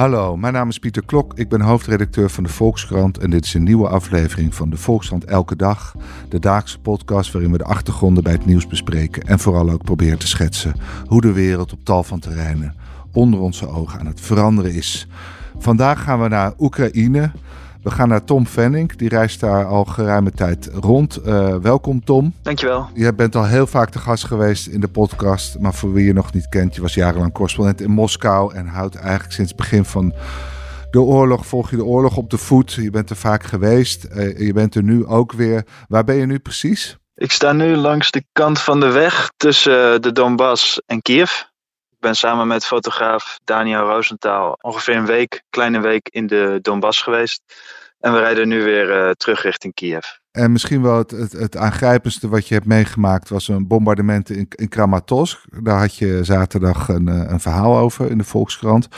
Hallo, mijn naam is Pieter Klok. Ik ben hoofdredacteur van de Volkskrant en dit is een nieuwe aflevering van de Volkskrant Elke Dag. De dagelijkse podcast waarin we de achtergronden bij het nieuws bespreken en vooral ook proberen te schetsen hoe de wereld op tal van terreinen onder onze ogen aan het veranderen is. Vandaag gaan we naar Oekraïne. We gaan naar Tom Venning, die reist daar al geruime tijd rond. Uh, welkom Tom. Dankjewel. Je bent al heel vaak te gast geweest in de podcast, maar voor wie je nog niet kent, je was jarenlang correspondent in Moskou en houdt eigenlijk sinds het begin van de oorlog, volg je de oorlog op de voet. Je bent er vaak geweest, uh, je bent er nu ook weer. Waar ben je nu precies? Ik sta nu langs de kant van de weg tussen de Donbass en Kiev. Ben samen met fotograaf Daniel Roosentaal ongeveer een week, kleine week in de Donbass geweest. En we rijden nu weer uh, terug richting Kiev. En misschien wel het, het, het, aangrijpendste wat je hebt meegemaakt was een bombardement in, in Kramatorsk. Daar had je zaterdag een, eh, een verhaal over in de Volkskrant.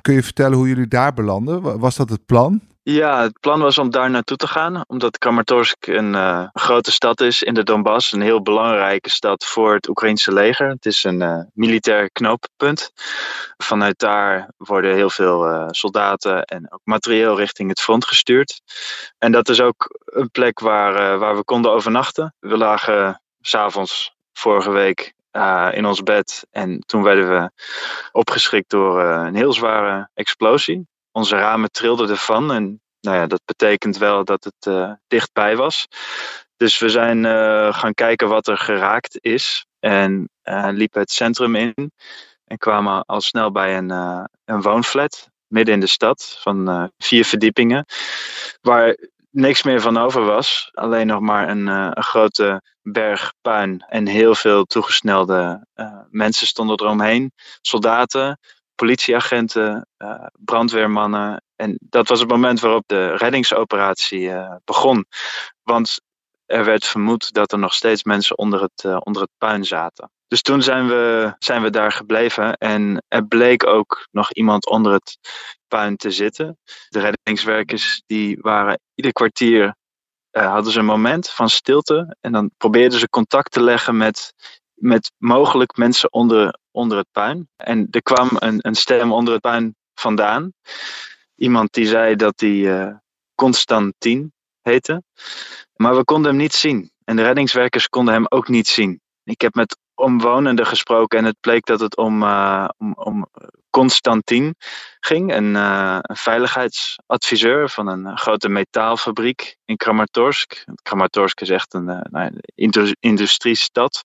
Kun je vertellen hoe jullie daar belanden? Was dat het plan? Ja, het plan was om daar naartoe te gaan, omdat Kramatorsk een uh, grote stad is in de Donbass. Een heel belangrijke stad voor het Oekraïnse leger. Het is een uh, militair knooppunt. Vanuit daar worden heel veel uh, soldaten en ook materieel richting het front gestuurd. En dat is ook een plek waar, waar we konden overnachten. We lagen s'avonds vorige week in ons bed en toen werden we opgeschrikt door een heel zware explosie onze ramen trilden ervan. En nou ja, dat betekent wel dat het uh, dichtbij was. Dus we zijn uh, gaan kijken wat er geraakt is. En uh, liepen het centrum in. En kwamen al snel bij een, een woonflat. Midden in de stad. Van vier verdiepingen. Waar niks meer van over was. Alleen nog maar een, een grote berg puin. En heel veel toegesnelde mensen stonden eromheen. Soldaten politieagenten, uh, brandweermannen. En dat was het moment waarop de reddingsoperatie uh, begon. Want er werd vermoed dat er nog steeds mensen onder het, uh, onder het puin zaten. Dus toen zijn we, zijn we daar gebleven en er bleek ook nog iemand onder het puin te zitten. De reddingswerkers die waren ieder kwartier hadden ze een moment van stilte en dan probeerden ze contact te leggen met met mogelijk mensen onder, onder het puin. En er kwam een, een stem onder het puin vandaan. Iemand die zei dat hij uh, Constantin heette. Maar we konden hem niet zien. En de reddingswerkers konden hem ook niet zien. Ik heb met omwonenden gesproken en het bleek dat het om, uh, om, om Constantin ging, een, uh, een, veiligheidsadviseur van een grote metaalfabriek in Kramatorsk. Kramatorsk is echt een, nou, industriestad.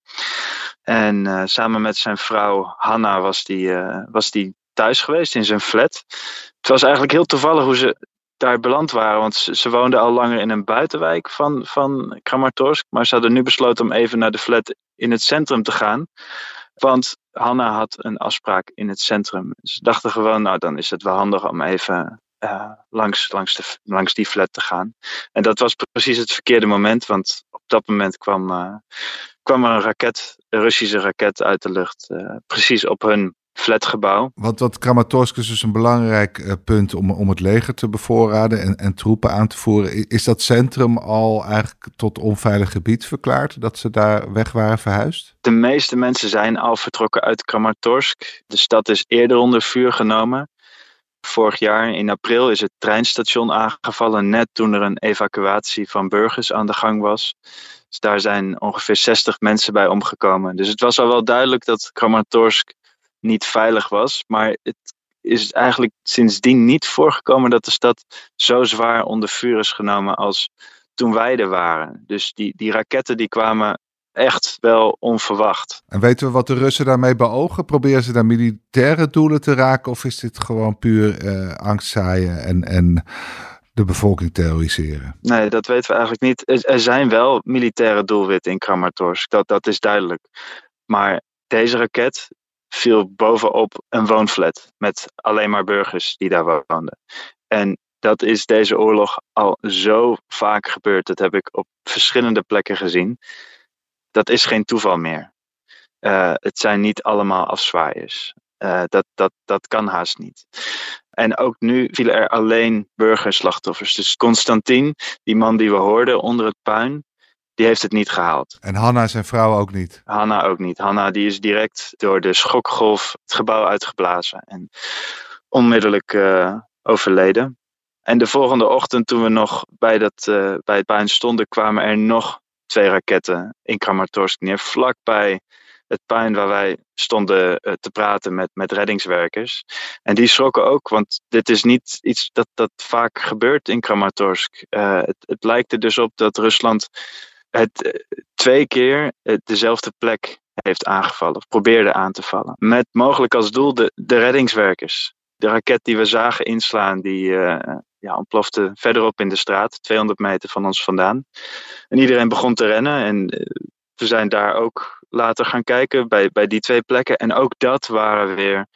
En samen met zijn vrouw Hanna was die, was die thuis geweest in zijn flat. Het was eigenlijk heel toevallig hoe ze daar beland waren. Want ze, woonden al langer in een buitenwijk van, van Kramatorsk. Maar ze hadden nu besloten om even naar de flat in het centrum te gaan. Want Hanna had een afspraak in het centrum. Ze dachten gewoon, nou dan is het wel handig om even uh, langs, langs, de, langs die flat te gaan. En dat was precies het verkeerde moment. Want op dat moment kwam, uh, kwam er een raket, een Russische raket uit de lucht. Uh, precies op hun flatgebouw. Want wat Kramatorsk is dus een belangrijk uh, punt om, om het leger te bevoorraden en, en troepen aan te voeren. Is dat centrum al eigenlijk tot onveilig gebied verklaard, dat ze daar weg waren verhuisd? De meeste mensen zijn al vertrokken uit Kramatorsk. De stad is eerder onder vuur genomen. Vorig jaar in april is het treinstation aangevallen, net toen er een evacuatie van burgers aan de gang was. Dus daar zijn ongeveer 60 mensen bij omgekomen. Dus het was al wel duidelijk dat Kramatorsk niet veilig was. Maar het is eigenlijk sindsdien niet voorgekomen dat de stad zo zwaar onder vuur is genomen als toen wij er waren. Dus die, die raketten die kwamen echt wel onverwacht. En weten we wat de Russen daarmee beogen? Proberen ze daar militaire doelen te raken of is dit gewoon puur uh, angst zaaien en, en de bevolking terroriseren? Nee, dat weten we eigenlijk niet. Er zijn wel militaire doelwitten in Kramatorsk, dat, dat is duidelijk. Maar deze raket viel bovenop een woonflat met alleen maar burgers die daar woonden. En dat is deze oorlog al zo vaak gebeurd. Dat heb ik op verschillende plekken gezien. Dat is geen toeval meer. Uh, het zijn niet allemaal afzwaaiers. Uh, dat, dat, dat kan haast niet. En ook nu vielen er alleen burgerslachtoffers. Dus Constantin, die man die we hoorden onder het puin, die heeft het niet gehaald. En Hanna, zijn vrouw, ook niet? Hanna ook niet. Hanna die is direct door de schokgolf het gebouw uitgeblazen en onmiddellijk uh, overleden. En de volgende ochtend, toen we nog bij, dat, uh, bij het puin stonden, kwamen er nog twee raketten in Kramatorsk neer, vlakbij het puin waar wij stonden uh, te praten met, met reddingswerkers. En die schrokken ook, want dit is niet iets dat, dat vaak gebeurt in Kramatorsk. Uh, het, het lijkt er dus op dat Rusland het twee keer dezelfde plek heeft aangevallen, of probeerde aan te vallen. Met mogelijk als doel de, de reddingswerkers. De raket die we zagen inslaan, die uh, ja, ontplofte verderop in de straat, 200 meter van ons vandaan. En iedereen begon te rennen en we zijn daar ook later gaan kijken bij, bij die twee plekken. En ook dat waren weer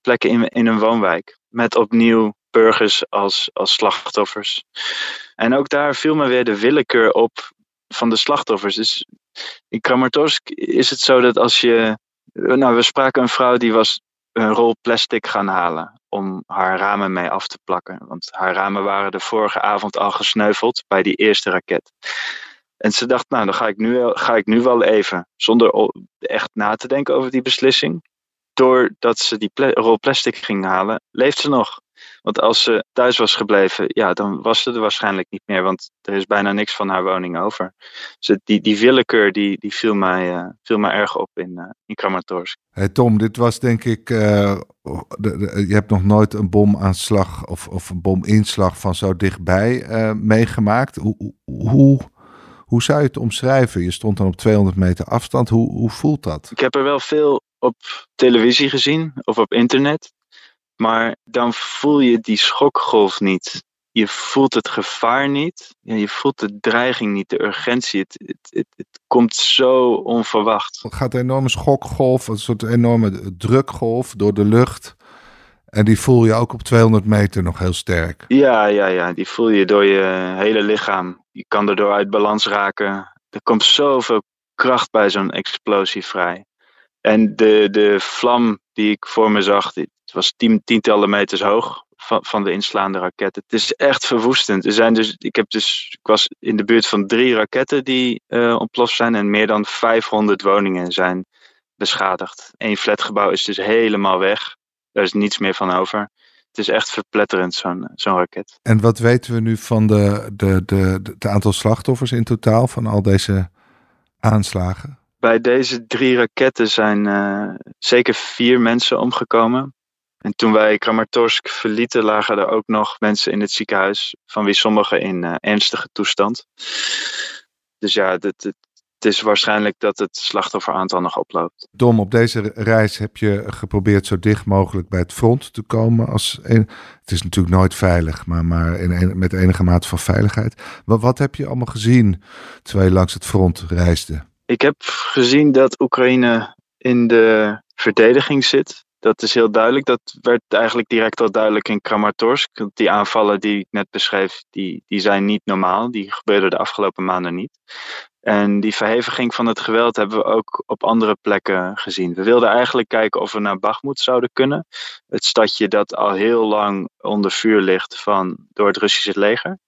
plekken in, in een woonwijk. Met opnieuw burgers als, als slachtoffers. En ook daar viel me weer de willekeur op van de slachtoffers. Dus in Kramatorsk is het zo dat als je. Nou, we spraken een vrouw die was een rol plastic gaan halen om haar ramen mee af te plakken. Want haar ramen waren de vorige avond al gesneuveld bij die eerste raket. En ze dacht, nou, dan ga ik nu, ga ik nu wel even, zonder echt na te denken over die beslissing. Doordat ze die rol plastic ging halen, leeft ze nog. Want als ze thuis was gebleven, ja, dan was ze er waarschijnlijk niet meer, want er is bijna niks van haar woning over. Dus die, die willekeur die, die viel, mij, uh, viel mij erg op in, uh, in Kramatorsk. Tom, dit was denk ik, de, de, je hebt nog nooit een bomaanslag of, of een bominslag van zo dichtbij meegemaakt. Hoe, hoe, hoe zou je het omschrijven? Je stond dan op 200 meter afstand. Hoe, hoe voelt dat? Ik heb er wel veel op televisie gezien of op internet. Maar dan voel je die schokgolf niet. Je voelt het gevaar niet. Je voelt de dreiging niet, de urgentie. Het, het, het, het komt zo onverwacht. Het gaat een enorme schokgolf, een soort enorme drukgolf door de lucht. En die voel je ook op 200 meter nog heel sterk. Ja, ja, ja. Die voel je door je hele lichaam. Je kan erdoor uit balans raken. Er komt zoveel kracht bij zo'n explosie vrij. En de, de vlam die ik voor me zag, het was tien, tientallen meters hoog van, van de inslaande raketten. Het is echt verwoestend. Er zijn dus, ik, heb dus, ik was in de buurt van drie raketten die uh, ontploft zijn en meer dan 500 woningen zijn beschadigd. Eén flatgebouw is dus helemaal weg. Daar is niets meer van over. Het is echt verpletterend, zo'n zo'n raket. En wat weten we nu van de, de, de, de, de aantal slachtoffers in totaal van al deze aanslagen? Bij deze drie raketten zijn uh, zeker vier mensen omgekomen. En toen wij Kramatorsk verlieten, lagen er ook nog mensen in het ziekenhuis, van wie sommigen in uh, ernstige toestand. Dus ja, het, het, het, is waarschijnlijk dat het slachtofferaantal nog oploopt. Dom, op deze reis heb je geprobeerd zo dicht mogelijk bij het front te komen. Als een, het is natuurlijk nooit veilig, maar, maar in een, met enige mate van veiligheid. Wat, wat heb je allemaal gezien terwijl je langs het front reisde? Ik heb gezien dat Oekraïne in de verdediging zit. Dat is heel duidelijk. Dat werd eigenlijk direct al duidelijk in Kramatorsk. Die aanvallen die ik net beschreef, die, die zijn niet normaal. Die gebeurden de afgelopen maanden niet. En die verheviging van het geweld hebben we ook op andere plekken gezien. We wilden eigenlijk kijken of we naar Bakhmut zouden kunnen. Het stadje dat al heel lang onder vuur ligt van, door het Russische leger.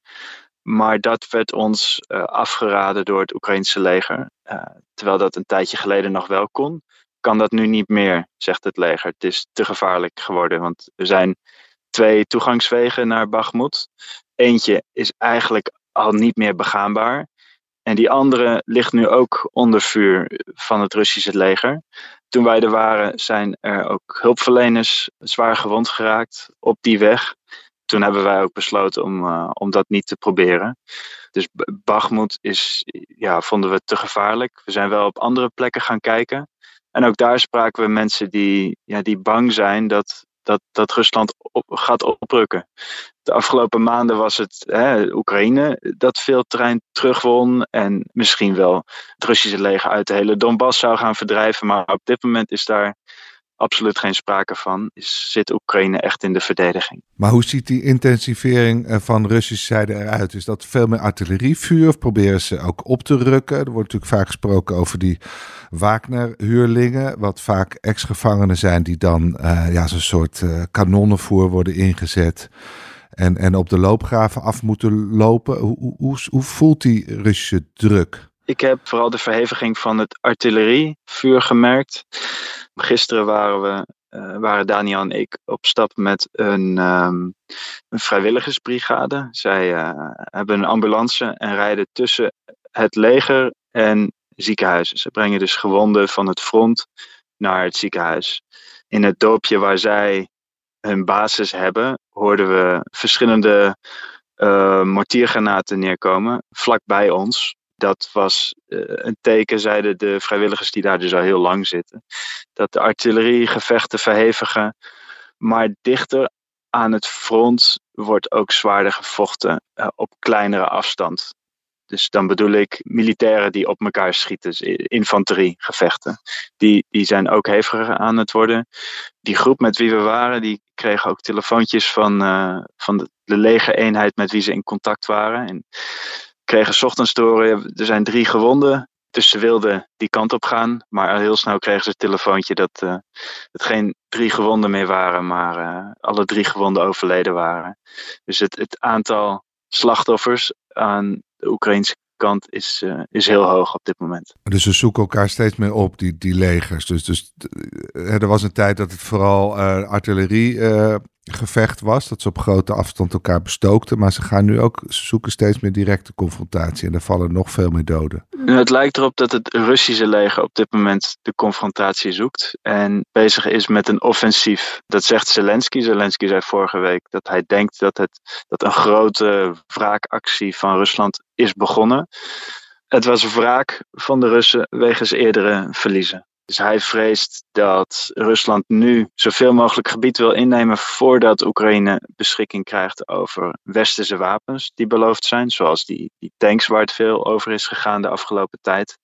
Maar dat werd ons uh, afgeraden door het Oekraïnse leger. Uh, terwijl dat een tijdje geleden nog wel kon, kan dat nu niet meer, zegt het leger. Het is te gevaarlijk geworden, want er zijn twee toegangswegen naar Bakhmut. Eentje is eigenlijk al niet meer begaanbaar. En die andere ligt nu ook onder vuur van het Russische leger. Toen wij er waren, zijn er ook hulpverleners zwaar gewond geraakt op die weg toen hebben wij ook besloten om, uh, om dat niet te proberen. Dus Bagmoed is, ja, vonden we te gevaarlijk. We zijn wel op andere plekken gaan kijken. En ook daar spraken we mensen die, ja, die bang zijn dat, dat, dat Rusland gaat oprukken. De afgelopen maanden was het hè, Oekraïne dat veel terrein terugwon. En misschien wel het Russische leger uit de hele Donbass zou gaan verdrijven. Maar op dit moment is daar absoluut geen sprake van. Is, zit Oekraïne echt in de verdediging. Maar hoe ziet die intensivering eh, van Russische zijde eruit? Is dat veel meer artillerievuur of proberen ze ook op te rukken? Er wordt natuurlijk vaak gesproken over die Wagner-huurlingen, wat vaak ex-gevangenen zijn die dan uh, ja, zo'n soort uh, kanonnenvoer worden ingezet en, en op de loopgraven af moeten lopen. Hoe, hoe, hoe voelt die Russische druk? Ik heb vooral de verheviging van het artillerievuur gemerkt. Gisteren waren we, uh, waren Daniel en ik op stap met een, um, een vrijwilligersbrigade. Zij uh, hebben een ambulance en rijden tussen het leger en ziekenhuizen. Ze brengen dus gewonden van het front naar het ziekenhuis. In het dorpje waar zij hun basis hebben, hoorden we verschillende uh, mortiergranaten neerkomen, vlak bij ons. Dat was uh, een teken, zeiden de vrijwilligers die daar dus al heel lang zitten, dat de artilleriegevechten verhevigen. Maar dichter aan het front wordt ook zwaarder gevochten uh, op kleinere afstand. Dus dan bedoel ik militairen die op elkaar schieten, dus infanteriegevechten. Die, die zijn ook heviger aan het worden. Die groep met wie we waren, die kregen ook telefoontjes van, uh, van de, de legereenheid met wie ze in contact waren. En kregen ochtends door, er zijn drie gewonden. Dus ze wilden die kant op gaan. Maar heel snel kregen ze het telefoontje dat uh, het geen drie gewonden meer waren, maar uh, alle drie gewonden overleden waren. Dus het, het aantal slachtoffers aan de Oekraïnse kant is, uh, is heel hoog op dit moment. Dus ze zoeken elkaar steeds meer op, die, die legers. Dus, dus er was een tijd dat het vooral artillerie gevecht was. Dat ze op grote afstand elkaar bestookten. Maar ze gaan nu ook ze zoeken steeds meer directe confrontatie. En er vallen nog veel meer doden. Het lijkt erop dat het Russische leger op dit moment de confrontatie zoekt. En bezig is met een offensief. Dat zegt Zelensky. Zelensky zei vorige week dat hij denkt dat, het, dat een grote wraakactie van Rusland is begonnen. Het was wraak van de Russen wegens eerdere verliezen. Dus hij vreest dat Rusland nu zoveel mogelijk gebied wil innemen voordat Oekraïne beschikking krijgt over westerse wapens die beloofd zijn, zoals die, die tanks waar het veel over is gegaan de afgelopen tijd.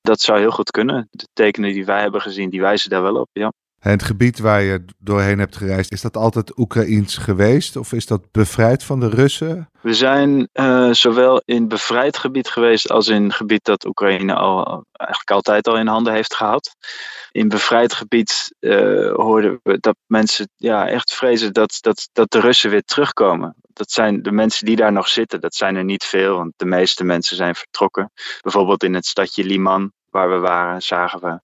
Dat zou heel goed kunnen. De tekenen die wij hebben gezien, die wijzen daar wel op, ja. En het gebied waar je doorheen hebt gereisd, is dat altijd Oekraïens geweest of is dat bevrijd van de Russen? We zijn uh, zowel in bevrijd gebied geweest als in gebied dat Oekraïne al, eigenlijk altijd al in handen heeft gehad. In bevrijd gebied uh, hoorden we dat mensen ja, echt vrezen dat, dat, dat de Russen weer terugkomen. Dat zijn de mensen die daar nog zitten. Dat zijn er niet veel, want de meeste mensen zijn vertrokken. Bijvoorbeeld in het stadje Liman, waar we waren, zagen we.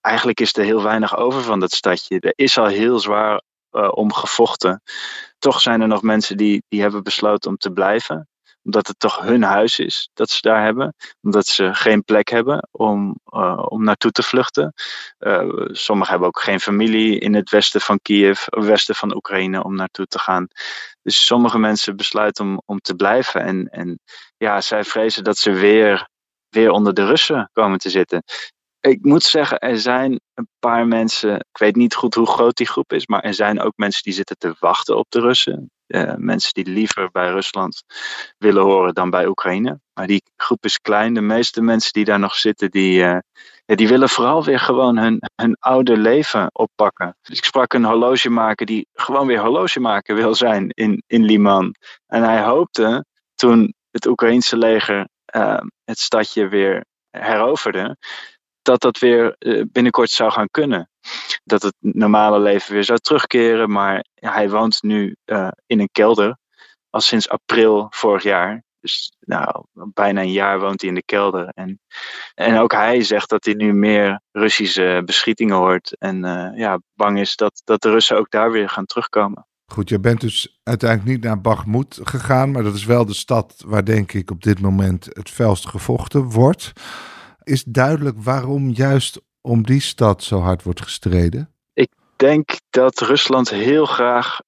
Eigenlijk is er heel weinig over van dat stadje. Er is al heel zwaar uh, om gevochten. Toch zijn er nog mensen die, die hebben besloten om te blijven. Omdat het toch hun huis is dat ze daar hebben. Omdat ze geen plek hebben om, uh, om naartoe te vluchten. Uh, sommigen hebben ook geen familie in het westen van Kiev, westen van Oekraïne om naartoe te gaan. Dus sommige mensen besluiten om, om te blijven. En, en ja, zij vrezen dat ze weer weer onder de Russen komen te zitten. Ik moet zeggen, er zijn een paar mensen, ik weet niet goed hoe groot die groep is, maar er zijn ook mensen die zitten te wachten op de Russen. Uh, mensen die liever bij Rusland willen horen dan bij Oekraïne. Maar die groep is klein. De meeste mensen die daar nog zitten, die, ja, die willen vooral weer gewoon hun, hun oude leven oppakken. Dus ik sprak een horlogemaker die gewoon weer horlogemaker wil zijn in, in Liman. En hij hoopte toen het Oekraïense leger uh, het stadje weer heroverde, dat dat weer uh, binnenkort zou gaan kunnen. Dat het normale leven weer zou terugkeren, maar hij woont nu uh, in een kelder, al sinds april vorig jaar. Dus nou, bijna een jaar woont hij in de kelder. En, en ook hij zegt dat hij nu meer Russische beschietingen hoort. En uh, ja, bang is dat, dat de Russen ook daar weer gaan terugkomen. Goed, je bent dus uiteindelijk niet naar Bakhmut gegaan, maar dat is wel de stad waar denk ik op dit moment het felst gevochten wordt. Is duidelijk waarom juist om die stad zo hard wordt gestreden? Ik denk dat Rusland heel graag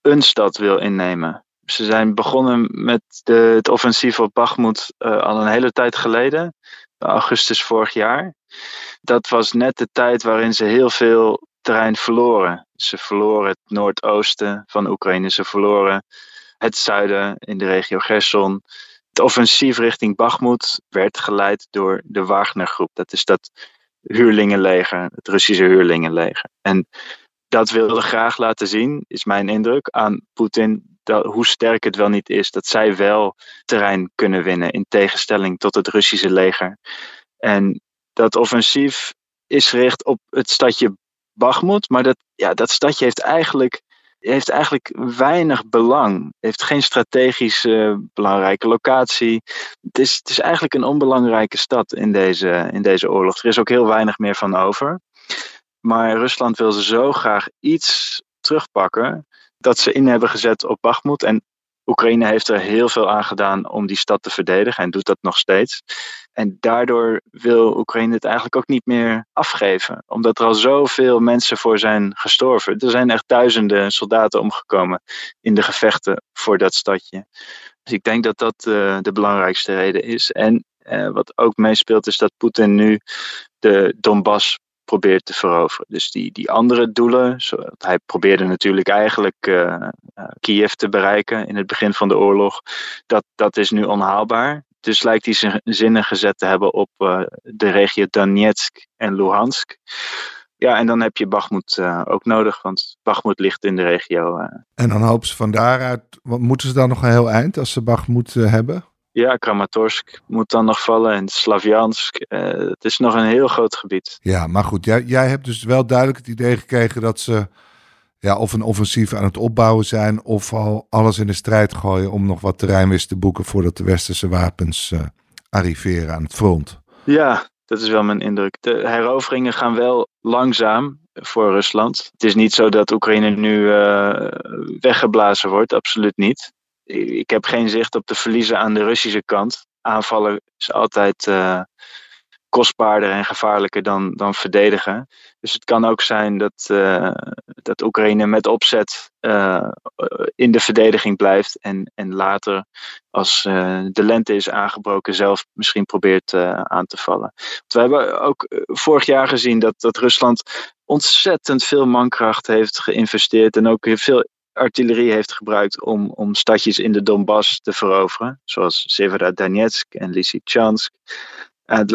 een stad wil innemen. Ze zijn begonnen met de, het offensief op Bakhmut uh, al een hele tijd geleden, augustus vorig jaar. Dat was net de tijd waarin ze heel veel terrein verloren. Ze verloren het noordoosten van Oekraïne, ze verloren het zuiden in de regio Gerson. Het offensief richting Bakhmut werd geleid door de Wagner-groep. Dat is dat huurlingenleger, het Russische huurlingenleger. En dat wilde graag laten zien, is mijn indruk, aan Poetin dat, hoe sterk het wel niet is dat zij wel terrein kunnen winnen in tegenstelling tot het Russische leger. En dat offensief is gericht op het stadje Bakhmut, maar dat, ja, dat stadje heeft eigenlijk, heeft eigenlijk weinig belang. heeft geen strategisch belangrijke locatie. Het is, het is eigenlijk een onbelangrijke stad in deze, in deze oorlog. Er is ook heel weinig meer van over. Maar Rusland wil ze zo graag iets terugpakken dat ze in hebben gezet op Bakhmut. En Oekraïne heeft er heel veel aan gedaan om die stad te verdedigen en doet dat nog steeds. En daardoor wil Oekraïne het eigenlijk ook niet meer afgeven, omdat er al zoveel mensen voor zijn gestorven. Er zijn echt duizenden soldaten omgekomen in de gevechten voor dat stadje. Dus ik denk dat dat uh, de belangrijkste reden is. En uh, wat ook meespeelt is dat Poetin nu de Donbass probeert te veroveren. Dus die, die andere doelen, zo, hij probeerde natuurlijk eigenlijk uh, Kiev te bereiken in het begin van de oorlog, dat, dat is nu onhaalbaar. Dus lijkt hij zijn zinnen gezet te hebben op uh, de regio Donetsk en Luhansk. Ja, en dan heb je uh, ook nodig, want Bakhmut ligt in de regio. En dan hopen ze van daaruit, moeten ze dan nog een heel eind als ze Bakhmut hebben? Ja, Kramatorsk moet dan nog vallen en Slavjansk. Uh, het is nog een heel groot gebied. Ja, maar goed, jij, jij hebt dus wel duidelijk het idee gekregen dat ze ja, of een offensief aan het opbouwen zijn, of al alles in de strijd gooien om nog wat terreinwist te boeken voordat de westerse wapens uh, arriveren aan het front. Ja, dat is wel mijn indruk. De heroveringen gaan wel langzaam voor Rusland. Het is niet zo dat Oekraïne nu uh, weggeblazen wordt, absoluut niet ik heb geen zicht op de verliezen aan de Russische kant. Aanvallen is altijd uh, kostbaarder en gevaarlijker dan, dan verdedigen. Dus het kan ook zijn dat, uh, dat Oekraïne met opzet uh, in de verdediging blijft. En, en later, als de lente is aangebroken, zelf misschien probeert aan te vallen. Want we hebben ook vorig jaar gezien dat, dat Rusland ontzettend veel mankracht heeft geïnvesteerd. En ook veel artillerie heeft gebruikt om, om stadjes in de Donbass te veroveren, zoals Severodonetsk en Lysychansk.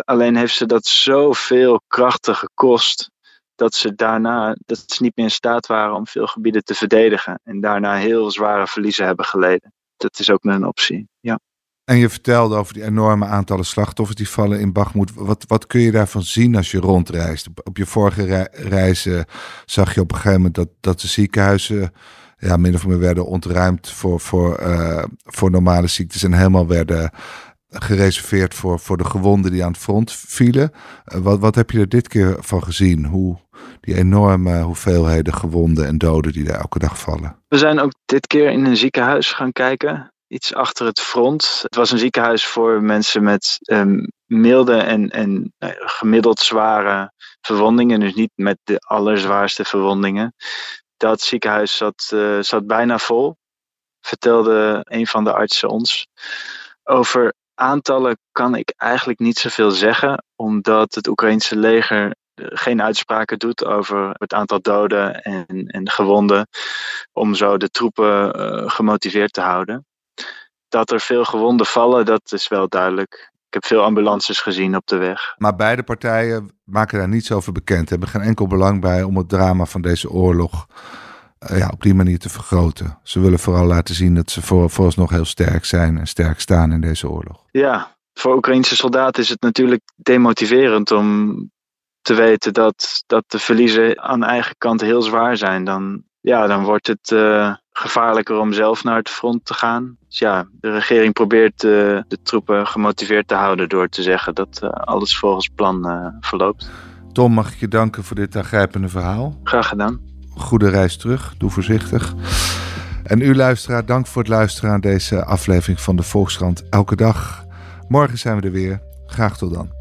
alleen heeft ze dat zoveel krachten gekost dat ze daarna dat ze niet meer in staat waren om veel gebieden te verdedigen en daarna heel zware verliezen hebben geleden. Dat is ook een optie. Ja. En je vertelde over die enorme aantallen slachtoffers die vallen in Bagmoed. Wat, wat kun je daarvan zien als je rondreist? Op, je vorige reizen zag je op een gegeven moment dat, dat de ziekenhuizen ja, min of meer werden ontruimd voor, voor, uh, voor normale ziektes en helemaal werden gereserveerd voor, voor de gewonden die aan het front vielen. Uh, wat, wat heb je er dit keer van gezien? Hoe die enorme hoeveelheden gewonden en doden die er elke dag vallen? We zijn ook dit keer in een ziekenhuis gaan kijken. Iets achter het front. Het was een ziekenhuis voor mensen met um, milde en, en uh, gemiddeld zware verwondingen. Dus niet met de allerzwaarste verwondingen dat ziekenhuis zat, uh, zat bijna vol, vertelde een van de artsen ons. Over aantallen kan ik eigenlijk niet zoveel zeggen, omdat het Oekraïnse leger eh, geen uitspraken doet over het aantal doden en, en gewonden, om zo de troepen uh, gemotiveerd te houden. Dat er veel gewonden vallen, dat is wel duidelijk. Ik heb veel ambulances gezien op de weg. Maar beide partijen maken daar niets over bekend. Hebben geen enkel belang bij om het drama van deze oorlog uh, ja, op die manier te vergroten. Ze willen vooral laten zien dat ze voor, vooralsnog heel sterk zijn en sterk staan in deze oorlog. Ja, voor Oekraïnse soldaten is het natuurlijk demotiverend om te weten dat, dat de verliezen aan eigen kant heel zwaar zijn. Dan, ja, dan wordt het uh, gevaarlijker om zelf naar het front te gaan. Dus ja, de regering probeert uh, de troepen gemotiveerd te houden door te zeggen dat uh, alles volgens plan verloopt. Tom, mag ik je danken voor dit aangrijpende verhaal? Graag gedaan. Goede reis terug, doe voorzichtig. En u luisteraar, dank voor het luisteren aan deze aflevering van de Volkskrant Elke Dag. Morgen zijn we er weer. Graag tot dan.